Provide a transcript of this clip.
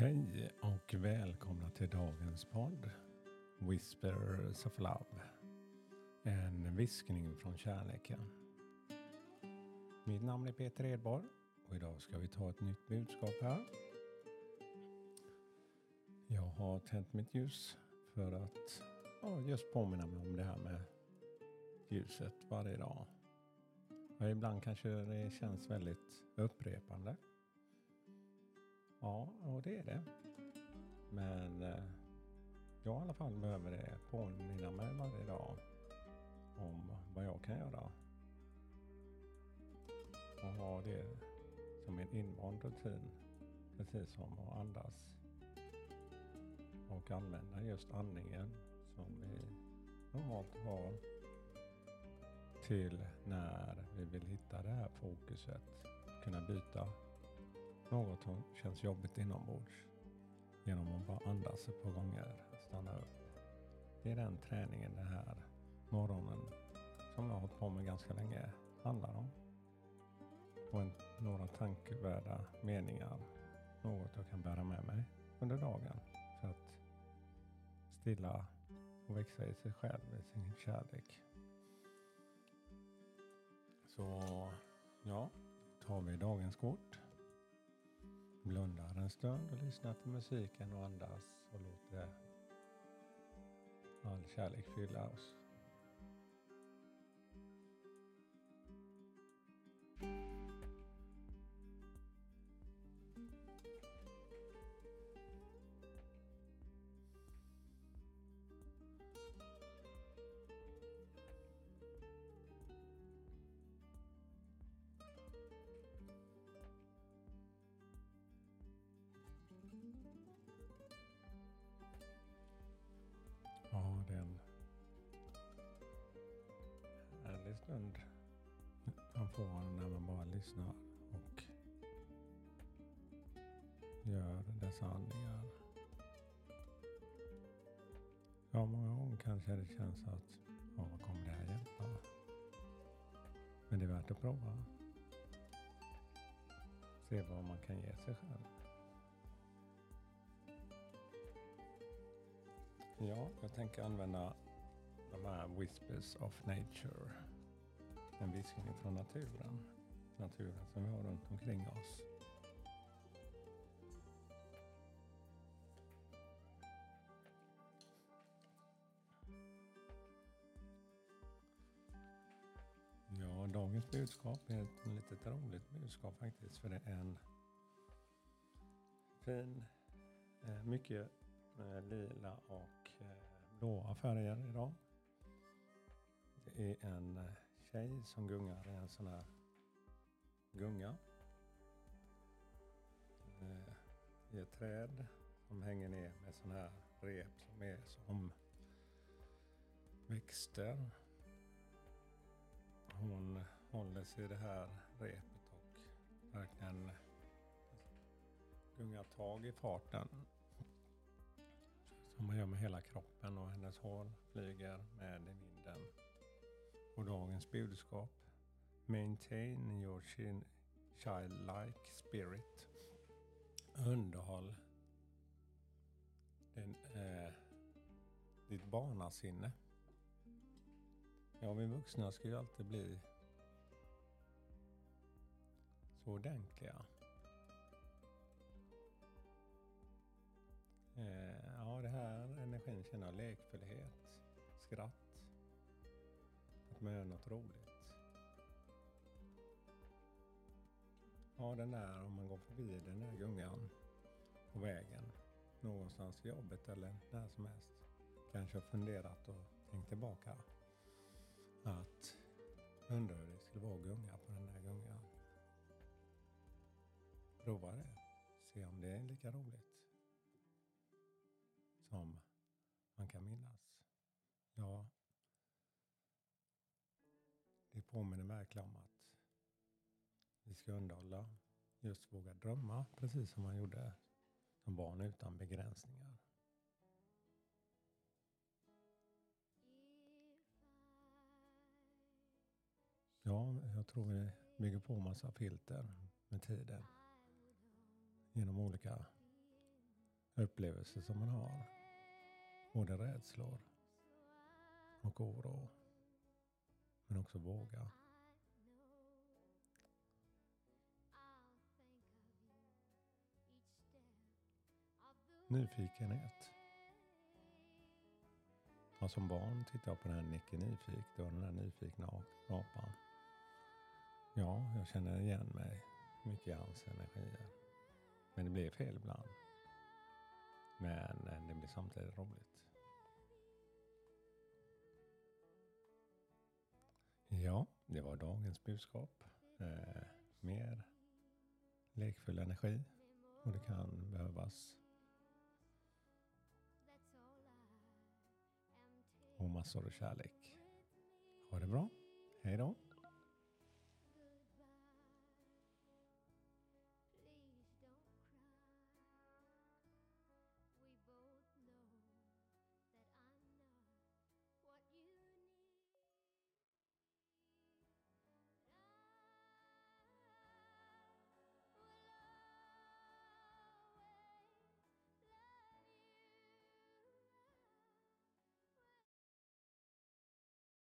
Hej och välkomna till dagens podd Whispers of Love. En viskning från kärleken. Mitt namn är Peter Edborg och idag ska vi ta ett nytt budskap här. Jag har tänt mitt ljus för att ja, just påminna mig om det här med ljuset varje dag. Och ibland kanske det känns väldigt upprepande. Ja, och det är det. Men eh, jag i alla fall behöver det påminna mig varje dag om vad jag kan göra. Och ha det som en invand rutin. Precis som att andas. Och använda just andningen som vi normalt har till när vi vill hitta det här fokuset. Kunna byta något som känns jobbigt inombords genom att bara andas ett par gånger, stanna upp. Det är den träningen den här morgonen som jag har hållit på med ganska länge handlar om. Och en, några tankvärda meningar, något jag kan bära med mig under dagen för att stilla och växa i sig själv, i sin kärlek. Så ja, tar vi dagens kort blundar en stund och lyssnar till musiken och andas och låter all kärlek fylla oss. Härlig stund man får när man bara lyssnar och gör dessa andningar. Ja, många gånger kanske det känns att, ja, vad kommer det här hjälpa? Men det är värt att prova. Se vad man kan ge sig själv. Ja, jag tänker använda de här Whispers of Nature. En viskning från naturen. Naturen som vi har runt omkring oss. Ja, dagens budskap är ett litet roligt budskap faktiskt. För det är en fin, eh, mycket eh, lila och eh, blåa färger idag. Det är en eh, tjej som gungar i en sån här gunga. Eh, I ett träd som hänger ner med sån här rep som är som växter. Hon håller sig i det här repet och verkligen gungar tag i farten som man gör med hela kroppen och hennes hår flyger med i vinden. Och dagens budskap Maintain your childlike spirit. Underhåll den, eh, ditt barnasinne. Ja, vi vuxna ska ju alltid bli så ordentliga. Eh, ja, det här energin känner jag lekfullhet, skratt, med något roligt. Ja, den där om man går förbi den där gungan på vägen någonstans i jobbet eller när som helst. Kanske har funderat och tänkt tillbaka att undrar hur det skulle vara att gunga på den där gungan. Prova det. Se om det är lika roligt påminner verkligen om att vi ska underhålla, just våga drömma, precis som man gjorde som barn utan begränsningar. Ja, jag tror vi bygger på massa filter med tiden. Genom olika upplevelser som man har. Både rädslor och oro. Men också våga. Nyfikenhet. Ja, som barn tittade jag på den här Nicke Nyfik, det var den där nyfikna apan. Ja, jag känner igen mig mycket i hans energier. Men det blir fel ibland. Men eh, det blir samtidigt roligt. Ja, det var dagens budskap. Eh, mer lekfull energi och det kan behövas. Och massor av kärlek. Ha det bra. Hej då.